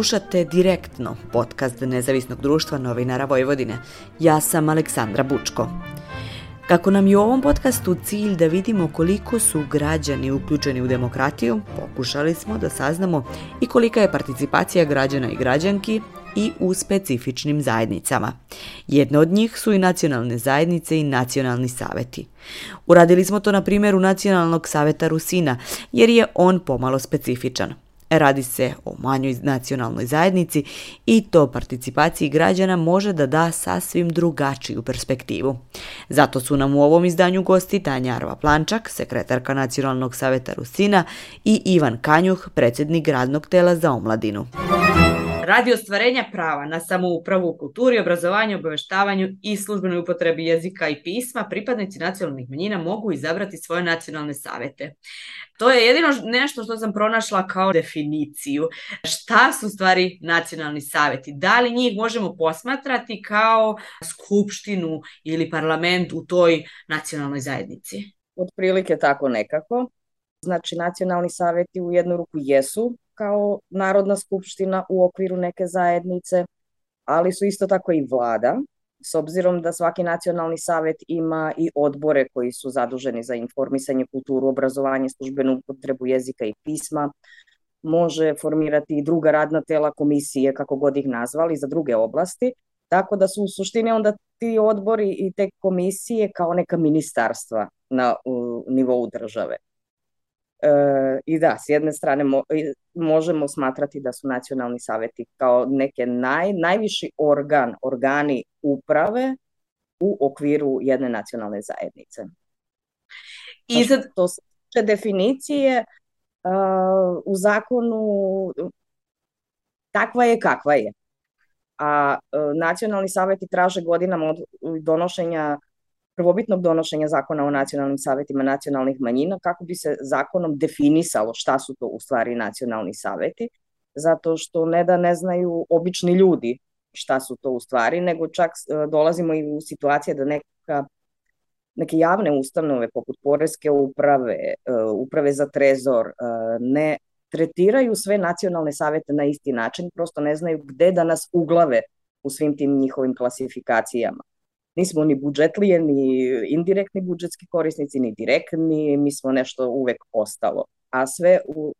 Slušate direktno podcast Nezavisnog društva novinara Vojvodine. Ja sam Aleksandra Bučko. Kako nam je u ovom podcastu cilj da vidimo koliko su građani uključeni u demokratiju, pokušali smo da saznamo i kolika je participacija građana i građanki i u specifičnim zajednicama. Jedne od njih su i nacionalne zajednice i nacionalni saveti. Uradili smo to na primjeru Nacionalnog saveta Rusina, jer je on pomalo specifičan. Radi se o manjoj nacionalnoj zajednici i to participaciji građana može da da sasvim drugačiju perspektivu. Zato su nam u ovom izdanju gosti Tanja Arva Plančak, sekretarka Nacionalnog saveta Rusina i Ivan Kanjuh, predsjednik radnog tela za omladinu. Radi ostvarenja prava na samoupravu u kulturi, obrazovanju, obaveštavanju i službenoj upotrebi jezika i pisma, pripadnici nacionalnih manjina mogu izabrati svoje nacionalne savete. To je jedino nešto što sam pronašla kao definiciju. Šta su stvari nacionalni saveti? Da li njih možemo posmatrati kao skupštinu ili parlament u toj nacionalnoj zajednici? Otprilike tako nekako. Znači, nacionalni saveti u jednu ruku jesu kao Narodna skupština u okviru neke zajednice, ali su isto tako i vlada, s obzirom da svaki nacionalni savet ima i odbore koji su zaduženi za informisanje, kulturu, obrazovanje, službenu upotrebu jezika i pisma, može formirati i druga radna tela komisije, kako god ih nazvali, za druge oblasti, tako da su u suštini onda ti odbori i te komisije kao neka ministarstva na u, nivou države. E, I da, s jedne strane mo, možemo smatrati da su nacionalni saveti kao neke naj, najviši organ, organi uprave u okviru jedne nacionalne zajednice. I sad... To se definicije uh, u zakonu takva je kakva je. A uh, nacionalni saveti traže godinama od donošenja prvobitnog donošenja zakona o nacionalnim savetima nacionalnih manjina kako bi se zakonom definisalo šta su to u stvari nacionalni saveti, zato što ne da ne znaju obični ljudi šta su to u stvari, nego čak e, dolazimo i u situacije da neka neke javne ustanove poput Poreske uprave, e, uprave za trezor, e, ne tretiraju sve nacionalne savete na isti način, prosto ne znaju gde da nas uglave u svim tim njihovim klasifikacijama nismo ni budžetlije, ni indirektni budžetski korisnici, ni direktni, mi smo nešto uvek ostalo. A sve u,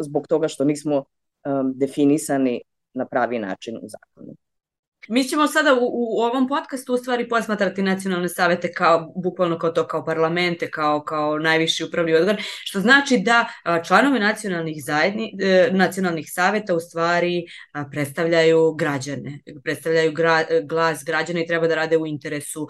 zbog toga što nismo um, definisani na pravi način u zakonu. Mi ćemo sada u, u ovom podcastu u stvari posmatrati nacionalne savete kao, bukvalno kao to, kao parlamente, kao, kao najviši upravni organ, što znači da članovi nacionalnih, zajedni, e, nacionalnih saveta u stvari predstavljaju građane, predstavljaju gra, glas građana i treba da rade u interesu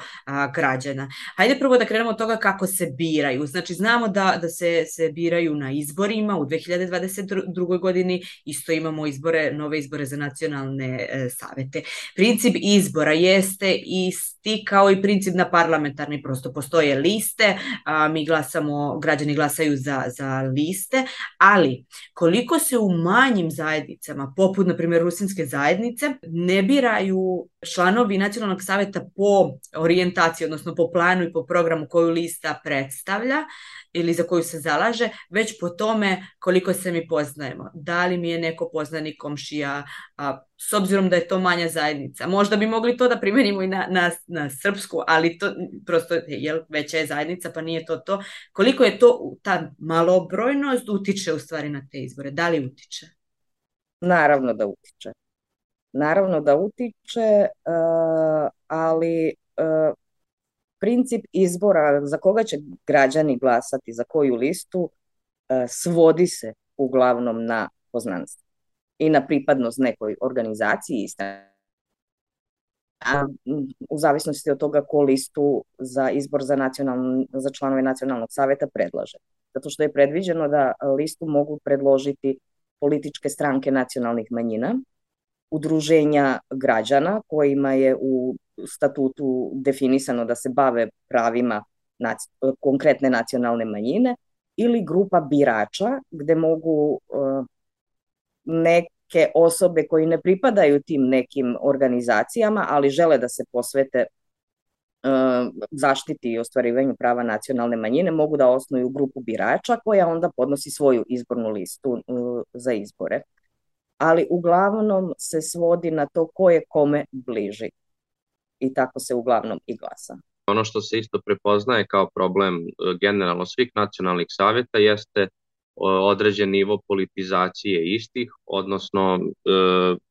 građana. Hajde prvo da krenemo od toga kako se biraju. Znači, znamo da, da se, se biraju na izborima u 2022. godini, isto imamo izbore, nove izbore za nacionalne e, savete. Pri princip izbora jeste isti kao i princip na parlamentarni, prosto postoje liste, a, mi glasamo, građani glasaju za, za liste, ali koliko se u manjim zajednicama, poput na primjer rusinske zajednice, ne biraju članovi nacionalnog saveta po orijentaciji, odnosno po planu i po programu koju lista predstavlja, ili za koju se zalaže, već po tome koliko se mi poznajemo. Da li mi je neko poznani komšija, a, s obzirom da je to manja zajednica. Možda bi mogli to da primenimo i na, na, na srpsku, ali to prosto je veća je zajednica, pa nije to to. Koliko je to, ta malobrojnost utiče u stvari na te izbore? Da li utiče? Naravno da utiče. Naravno da utiče, uh, ali uh, princip izbora za koga će građani glasati, za koju listu, e, svodi se uglavnom na poznanstvo i na pripadnost nekoj organizaciji i a u zavisnosti od toga ko listu za izbor za, nacionalno, za članove nacionalnog saveta predlaže. Zato što je predviđeno da listu mogu predložiti političke stranke nacionalnih manjina, udruženja građana kojima je u statutu definisano da se bave pravima nac konkretne nacionalne manjine ili grupa birača gde mogu uh, neke osobe koji ne pripadaju tim nekim organizacijama, ali žele da se posvete uh, zaštiti i ostvarivanju prava nacionalne manjine, mogu da osnuju grupu birača koja onda podnosi svoju izbornu listu uh, za izbore. ali uglavnom se svodi na to ko je kome bliži. I tako se uglavnom i glasa. Ono što se isto prepoznaje kao problem e, generalno svih nacionalnih savjeta jeste određen nivo politizacije istih, odnosno e,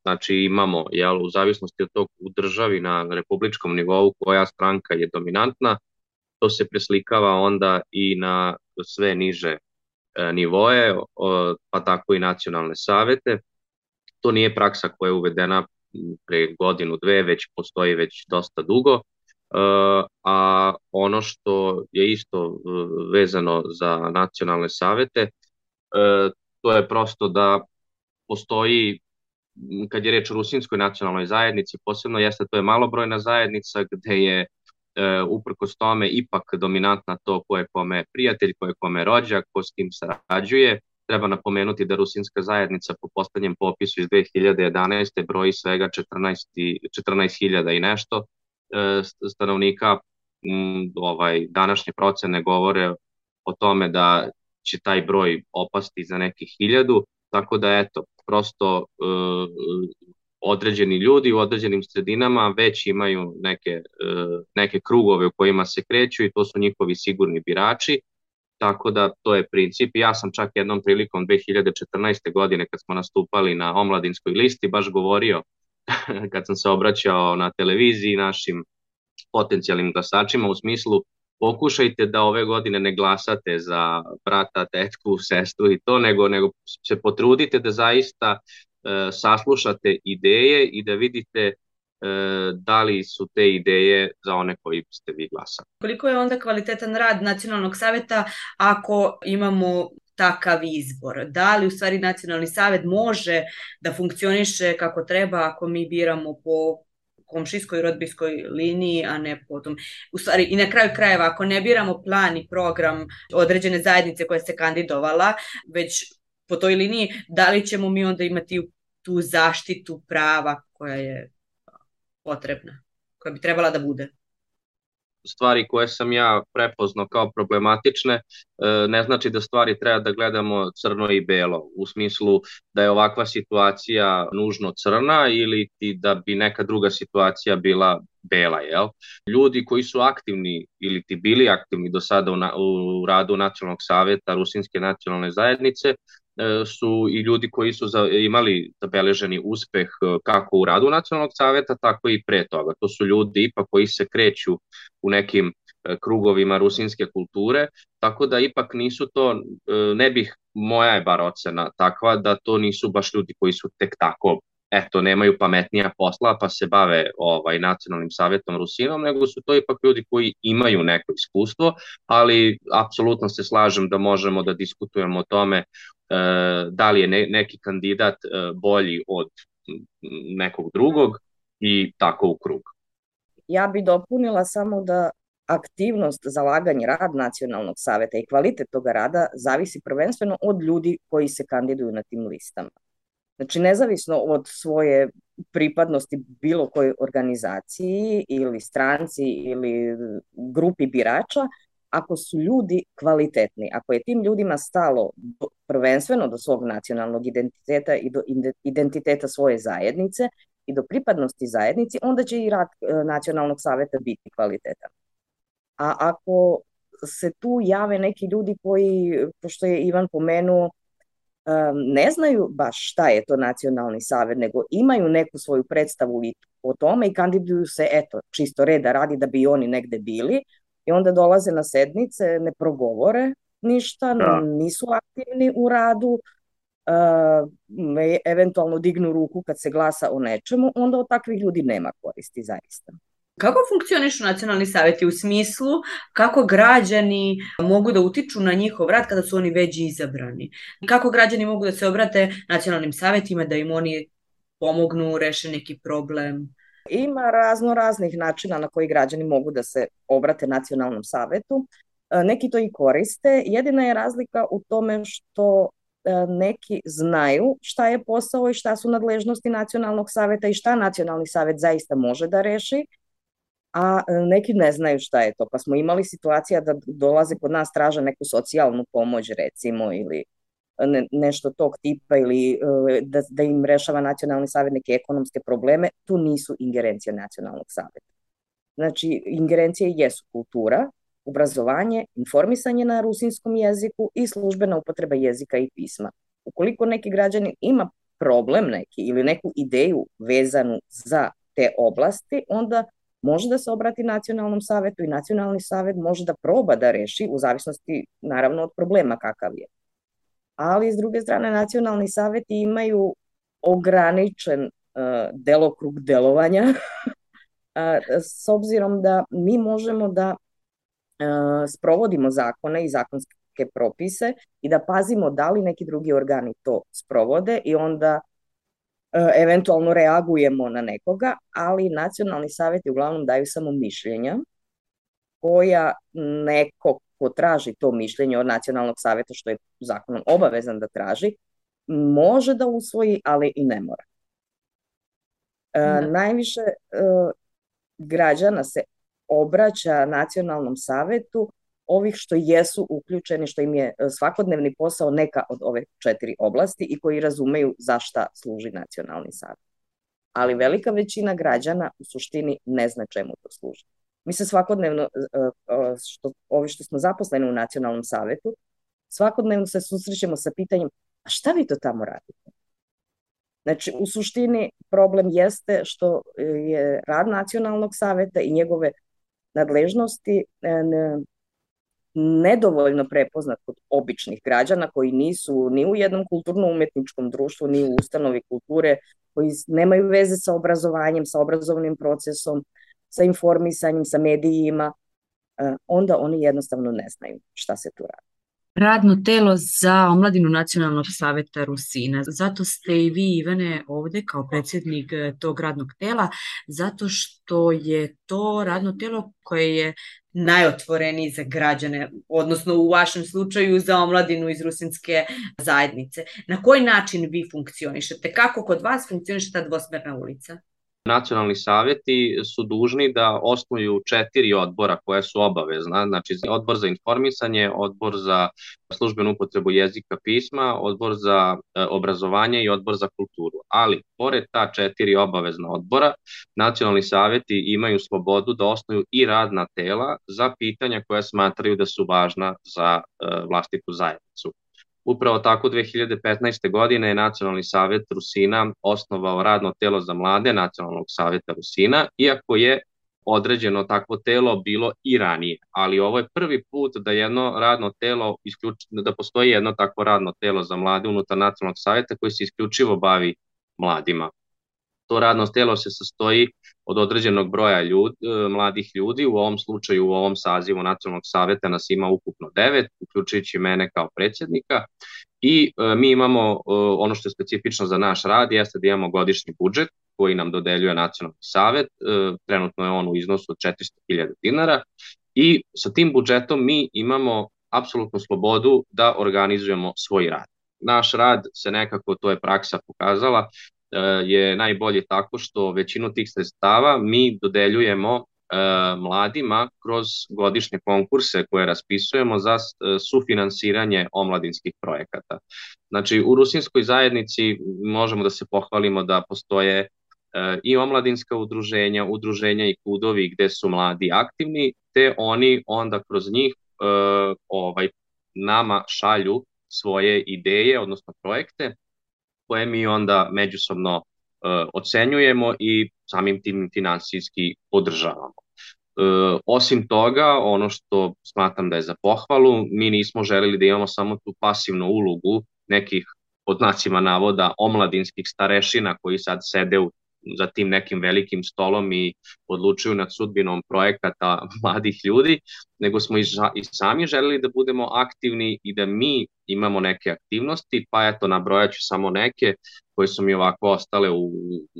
znači imamo jel, u zavisnosti od tog u državi na republičkom nivou koja stranka je dominantna, to se preslikava onda i na sve niže e, nivoe, pa tako i nacionalne savete. To nije praksa koja je uvedena pre godinu, dve, već postoji već dosta dugo, Uh, a ono što je isto uh, vezano za nacionalne savete, uh, to je prosto da postoji kad je reč o rusinskoj nacionalnoj zajednici, posebno jeste to je malobrojna zajednica gde je uprkos tome ipak dominantna to ko je kome prijatelj, ko je kome rođak, ko s kim sarađuje. Treba napomenuti da rusinska zajednica po poslednjem popisu iz 2011. broji svega 14.000 14 i nešto, E, stanovnika ovaj današnje procene govore o tome da će taj broj opasti za nekih hiljadu, tako da eto, prosto e, određeni ljudi u određenim sredinama već imaju neke, e, neke krugove u kojima se kreću i to su njihovi sigurni birači, tako da to je princip. Ja sam čak jednom prilikom 2014. godine kad smo nastupali na omladinskoj listi baš govorio kad sam se obraćao na televiziji našim potencijalnim glasačima u smislu pokušajte da ove godine ne glasate za brata, tetku, sestru i to, nego, nego se potrudite da zaista e, saslušate ideje i da vidite da li su te ideje za one koji ste vi glasali. Koliko je onda kvalitetan rad nacionalnog saveta ako imamo takav izbor. Da li u stvari nacionalni savet može da funkcioniše kako treba ako mi biramo po komšijskoj rodbinskoj liniji, a ne potom. U stvari, i na kraju krajeva, ako ne biramo plan i program određene zajednice koja se kandidovala, već po toj liniji, da li ćemo mi onda imati tu zaštitu prava koja je potrebna, koja bi trebala da bude? stvari koje sam ja prepoznao kao problematične, e, ne znači da stvari treba da gledamo crno i belo, u smislu da je ovakva situacija nužno crna ili ti da bi neka druga situacija bila bela, jel? Ljudi koji su aktivni ili ti bili aktivni do sada u, na, u radu Nacionalnog savjeta Rusinske nacionalne zajednice, su i ljudi koji su za, imali zabeleženi uspeh e, kako u radu nacionalnog saveta, tako i pre toga. To su ljudi ipak koji se kreću u nekim e, krugovima rusinske kulture, tako da ipak nisu to, ne bih, moja je bar ocena takva, da to nisu baš ljudi koji su tek tako eto, nemaju pametnija posla pa se bave ovaj, nacionalnim savjetom Rusinom, nego su to ipak ljudi koji imaju neko iskustvo, ali apsolutno se slažem da možemo da diskutujemo o tome E, da li je ne, neki kandidat e, bolji od nekog drugog i tako u krug. Ja bi dopunila samo da aktivnost, zalaganje, rad nacionalnog saveta i kvalitet toga rada zavisi prvenstveno od ljudi koji se kandiduju na tim listama. Znači, nezavisno od svoje pripadnosti bilo kojoj organizaciji ili stranci ili grupi birača, ako su ljudi kvalitetni, ako je tim ljudima stalo do, prvenstveno do svog nacionalnog identiteta i do identiteta svoje zajednice i do pripadnosti zajednici, onda će i rad e, nacionalnog saveta biti kvalitetan. A ako se tu jave neki ljudi koji, pošto je Ivan pomenuo, ne znaju baš šta je to nacionalni savet, nego imaju neku svoju predstavu o tome i kandiduju se, eto, čisto reda radi da bi oni negde bili, i onda dolaze na sednice, ne progovore ništa, da. nisu aktivni u radu, uh, eventualno dignu ruku kad se glasa o nečemu, onda od takvih ljudi nema koristi zaista. Kako funkcionišu nacionalni savjeti u smislu kako građani mogu da utiču na njihov rad kada su oni već izabrani? Kako građani mogu da se obrate nacionalnim savjetima da im oni pomognu, reše neki problem? Ima razno raznih načina na koji građani mogu da se obrate nacionalnom savetu. E, neki to i koriste. Jedina je razlika u tome što e, neki znaju šta je posao i šta su nadležnosti nacionalnog saveta i šta nacionalni savet zaista može da reši, a e, neki ne znaju šta je to. Pa smo imali situacija da dolaze kod nas traže neku socijalnu pomoć recimo ili ne, nešto tog tipa ili da, da im rešava nacionalni savjet neke ekonomske probleme, tu nisu ingerencije nacionalnog saveta. Znači, ingerencije jesu kultura, obrazovanje, informisanje na rusinskom jeziku i službena upotreba jezika i pisma. Ukoliko neki građanin ima problem neki ili neku ideju vezanu za te oblasti, onda može da se obrati nacionalnom savetu i nacionalni savet može da proba da reši u zavisnosti naravno od problema kakav je. Ali s druge strane nacionalni saveti imaju ograničen uh, delokrug delovanja s obzirom da mi možemo da uh, sprovodimo zakone i zakonske propise i da pazimo da li neki drugi organi to sprovode i onda eventualno reagujemo na nekoga, ali nacionalni savjeti uglavnom daju samo mišljenja koja neko ko traži to mišljenje od nacionalnog savjeta, što je zakonom obavezan da traži, može da usvoji, ali i ne mora. E, da. najviše e, građana se obraća nacionalnom savjetu ovih što jesu uključeni, što im je e, svakodnevni posao neka od ove četiri oblasti i koji razumeju za šta služi nacionalni savjet. Ali velika većina građana u suštini ne zna čemu to služi. Mi se svakodnevno, e, e, što, ovi što smo zaposleni u nacionalnom savetu, svakodnevno se susrećemo sa pitanjem a šta vi to tamo radite? Znači, u suštini problem jeste što je rad nacionalnog saveta i njegove nadležnosti nedovoljno prepoznat kod običnih građana koji nisu ni u jednom kulturno-umetničkom društvu, ni u ustanovi kulture, koji nemaju veze sa obrazovanjem, sa obrazovnim procesom, sa informisanjem, sa medijima, e, onda oni jednostavno ne znaju šta se tu radi radno telo za omladinu Nacionalnog saveta Rusina. Zato ste i vi, Ivane, ovde kao predsjednik e, tog radnog tela, zato što je to radno telo koje je najotvoreniji za građane, odnosno u vašem slučaju za omladinu iz rusinske zajednice. Na koji način vi funkcionišete? Kako kod vas funkcioniše ta dvosmerna ulica? Nacionalni savjeti su dužni da osnuju četiri odbora koje su obavezna, znači odbor za informisanje, odbor za službenu upotrebu jezika pisma, odbor za e, obrazovanje i odbor za kulturu. Ali, pored ta četiri obavezna odbora, nacionalni savjeti imaju slobodu da osnuju i radna tela za pitanja koja smatraju da su važna za e, vlastitu zajednicu. Upravo tako 2015. godine je Nacionalni savjet Rusina osnovao radno telo za mlade Nacionalnog savjeta Rusina, iako je određeno takvo telo bilo i ranije, ali ovo je prvi put da jedno radno telo da postoji jedno takvo radno telo za mlade unutar nacionalnog savjeta koji se isključivo bavi mladima. To radno telo se sastoji od određenog broja ljudi, e, mladih ljudi, u ovom slučaju u ovom sazivu Nacionalnog saveta nas ima ukupno devet, uključujući mene kao predsjednika i e, mi imamo e, ono što je specifično za naš rad jeste da imamo godišnji budžet koji nam dodeljuje Nacionalni savet, trenutno je on u iznosu od 400.000 dinara i sa tim budžetom mi imamo apsolutnu slobodu da organizujemo svoj rad. Naš rad se nekako, to je praksa pokazala, E, je najbolje tako što većinu tih sredstava mi dodeljujemo e, mladima kroz godišnje konkurse koje raspisujemo za e, sufinansiranje omladinskih projekata. Znači, u Rusinskoj zajednici možemo da se pohvalimo da postoje i omladinska udruženja, udruženja i kudovi gde su mladi aktivni, te oni onda kroz njih ovaj nama šalju svoje ideje, odnosno projekte, koje mi onda međusobno uh, ocenjujemo i samim tim finansijski podržavamo. Uh, osim toga, ono što smatram da je za pohvalu, mi nismo želeli da imamo samo tu pasivnu ulogu nekih pod nacima navoda omladinskih starešina koji sad sede u za tim nekim velikim stolom i odlučuju nad sudbinom projekata mladih ljudi, nego smo i, i sami želeli da budemo aktivni i da mi imamo neke aktivnosti, pa eto nabrojaću samo neke koje su mi ovako ostale u,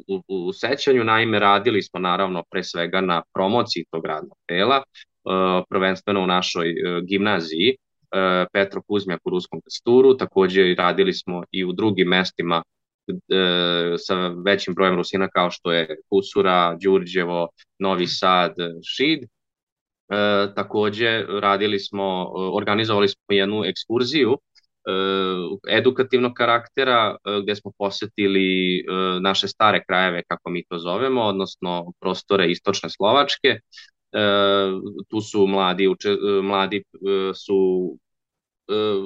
u, u sećanju. Naime, radili smo naravno pre svega na promociji tog radnog tela, uh, prvenstveno u našoj uh, gimnaziji, uh, Petro Kuzmjak u Ruskom Kasturu, takođe radili smo i u drugim mestima e, sa većim brojem Rusina kao što je Kusura, Đurđevo, Novi Sad, Šid. E, takođe radili smo, organizovali smo jednu ekskurziju edukativnog karaktera gde smo posetili naše stare krajeve, kako mi to zovemo, odnosno prostore istočne Slovačke. Tu su mladi, mladi su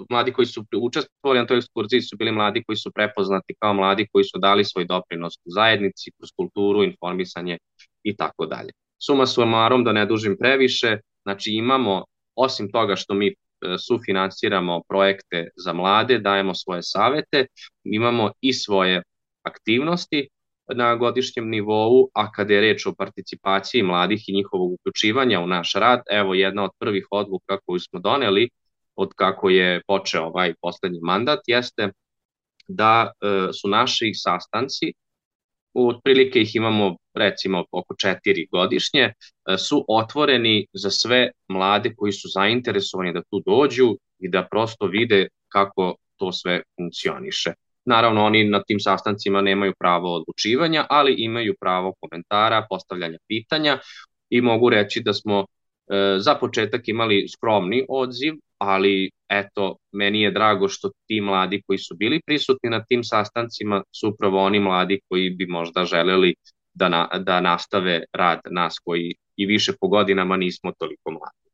mladi koji su učestvovali na toj ekskurziji su bili mladi koji su prepoznati kao mladi koji su dali svoj doprinos u zajednici, kroz kulturu, informisanje i tako dalje. Suma sumarom, da ne dužim previše, znači imamo, osim toga što mi E, sufinansiramo projekte za mlade, dajemo svoje savete, imamo i svoje aktivnosti na godišnjem nivou, a kada je reč o participaciji mladih i njihovog uključivanja u naš rad, evo jedna od prvih odluka koju smo doneli od kako je počeo ovaj poslednji mandat jeste da e, su naši sastanci otprilike ih imamo recimo oko četiri godišnje, e, su otvoreni za sve mlade koji su zainteresovani da tu dođu i da prosto vide kako to sve funkcioniše. Naravno, oni na tim sastancima nemaju pravo odlučivanja, ali imaju pravo komentara, postavljanja pitanja i mogu reći da smo za početak imali skromni odziv, ali eto, meni je drago što ti mladi koji su bili prisutni na tim sastancima su upravo oni mladi koji bi možda želeli da, na, da nastave rad nas koji i više po godinama nismo toliko mladi.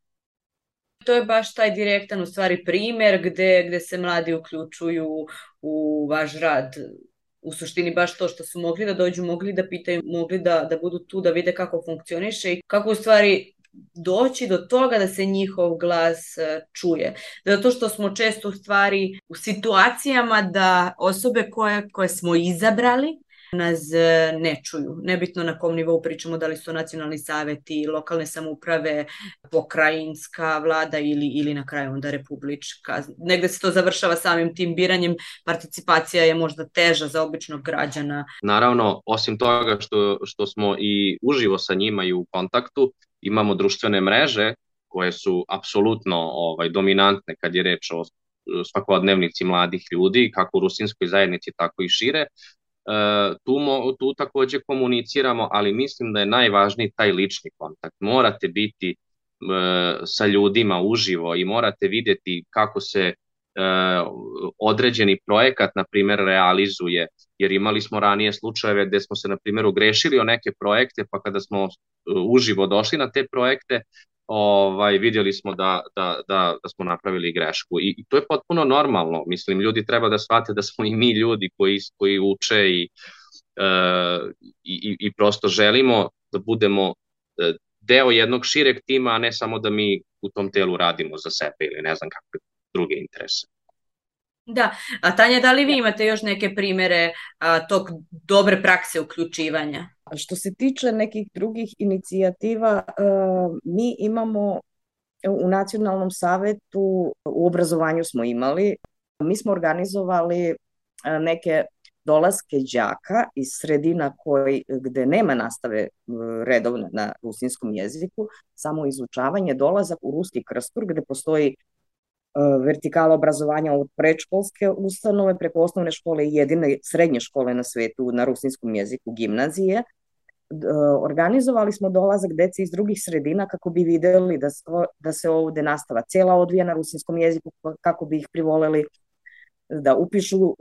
To je baš taj direktan u stvari primer gde, gde se mladi uključuju u vaš rad u suštini baš to što su mogli da dođu, mogli da pitaju, mogli da, da budu tu, da vide kako funkcioniše i kako u stvari doći do toga da se njihov glas e, čuje. Zato što smo često u stvari u situacijama da osobe koje, koje smo izabrali nas e, ne čuju. Nebitno na kom nivou pričamo, da li su nacionalni saveti, lokalne samuprave, pokrajinska vlada ili, ili na kraju onda republička. Negde se to završava samim tim biranjem, participacija je možda teža za običnog građana. Naravno, osim toga što, što smo i uživo sa njima i u kontaktu, imamo društvene mreže koje su apsolutno ovaj, dominantne kad je reč o svakodnevnici mladih ljudi, kako u rusinskoj zajednici, tako i šire. E, tu, mo, tu takođe komuniciramo, ali mislim da je najvažniji taj lični kontakt. Morate biti e, sa ljudima uživo i morate videti kako se e, određeni projekat, na primer, realizuje, jer imali smo ranije slučajeve gde smo se, na primjer, ugrešili o neke projekte, pa kada smo uživo došli na te projekte, ovaj, vidjeli smo da, da, da, da smo napravili grešku. I, i to je potpuno normalno, mislim ljudi treba da shvate da smo i mi ljudi koji, koji uče i, uh, i, i prosto želimo da budemo e, deo jednog šireg tima, a ne samo da mi u tom telu radimo za sebe ili ne znam kakve druge interese. Da, a Tanja, da li vi imate još neke primere a, tog dobre prakse uključivanja? Što se tiče nekih drugih inicijativa, mi imamo u Nacionalnom savetu, u obrazovanju smo imali, mi smo organizovali neke dolaske đaka iz sredina koji, gde nema nastave redovne na rusinskom jeziku, samo izučavanje, dolazak u Ruski krstur gde postoji vertikala obrazovanja od predškolske ustanove preko osnovne škole i jedine srednje škole na svetu na rusinskom jeziku, gimnazije. Organizovali smo dolazak dece iz drugih sredina kako bi videli da se, da se ovde nastava cela odvija na rusinskom jeziku, kako bi ih privoleli da upišu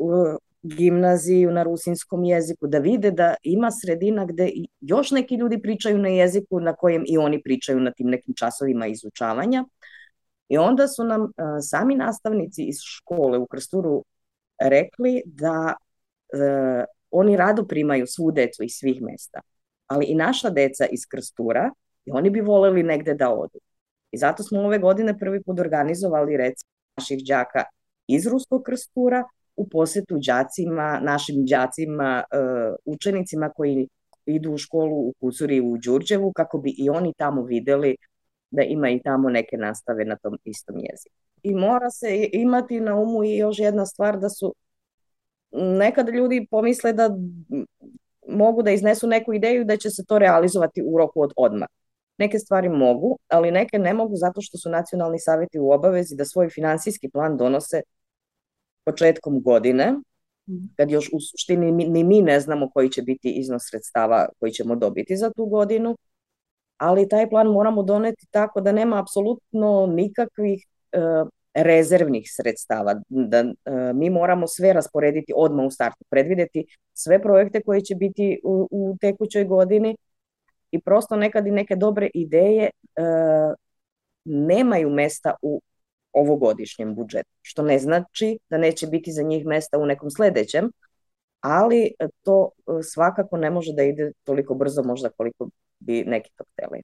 gimnaziju na rusinskom jeziku, da vide da ima sredina gde još neki ljudi pričaju na jeziku na kojem i oni pričaju na tim nekim časovima izučavanja. I onda su nam uh, sami nastavnici iz škole u Krsturu rekli da uh, oni rado primaju svu decu iz svih mesta, ali i naša deca iz Krstura i oni bi voleli negde da odu. I zato smo ove godine prvi put organizovali recimo naših đaka iz Ruskog Krstura u posetu đacima, našim đacima, uh, učenicima koji idu u školu u Kucuri u Đurđevu kako bi i oni tamo videli da ima i tamo neke nastave na tom istom jeziku. I mora se imati na umu i još jedna stvar da su nekada ljudi pomisle da mogu da iznesu neku ideju da će se to realizovati u roku od odmah. Neke stvari mogu, ali neke ne mogu zato što su nacionalni saveti u obavezi da svoj finansijski plan donose početkom godine, mhm. kad još u suštini ni mi ne znamo koji će biti iznos sredstava koji ćemo dobiti za tu godinu, ali taj plan moramo doneti tako da nema apsolutno nikakvih e, rezervnih sredstava, da e, mi moramo sve rasporediti odmah u startu, predvideti sve projekte koji će biti u, u tekućoj godini i prosto nekad i neke dobre ideje e, nemaju mesta u ovogodišnjem budžetu, što ne znači da neće biti za njih mesta u nekom sledećem, ali to e, svakako ne može da ide toliko brzo možda koliko bi neki to hteli.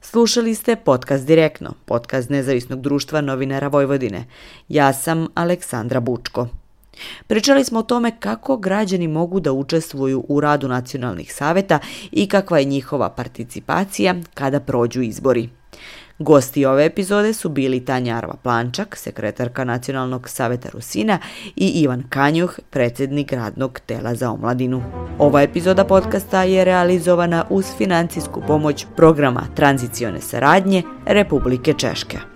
Slušali ste podcast Direktno, podcast Nezavisnog društva novinara Vojvodine. Ja sam Aleksandra Bučko. Pričali smo o tome kako građani mogu da učestvuju u radu nacionalnih saveta i kakva je njihova participacija kada prođu izbori. Gosti ove epizode su bili Tanja Arva Plančak, sekretarka Nacionalnog saveta Rusina i Ivan Kanjuh, predsjednik radnog tela za omladinu. Ova epizoda podcasta je realizovana uz financijsku pomoć programa tranzicione saradnje Republike Češke.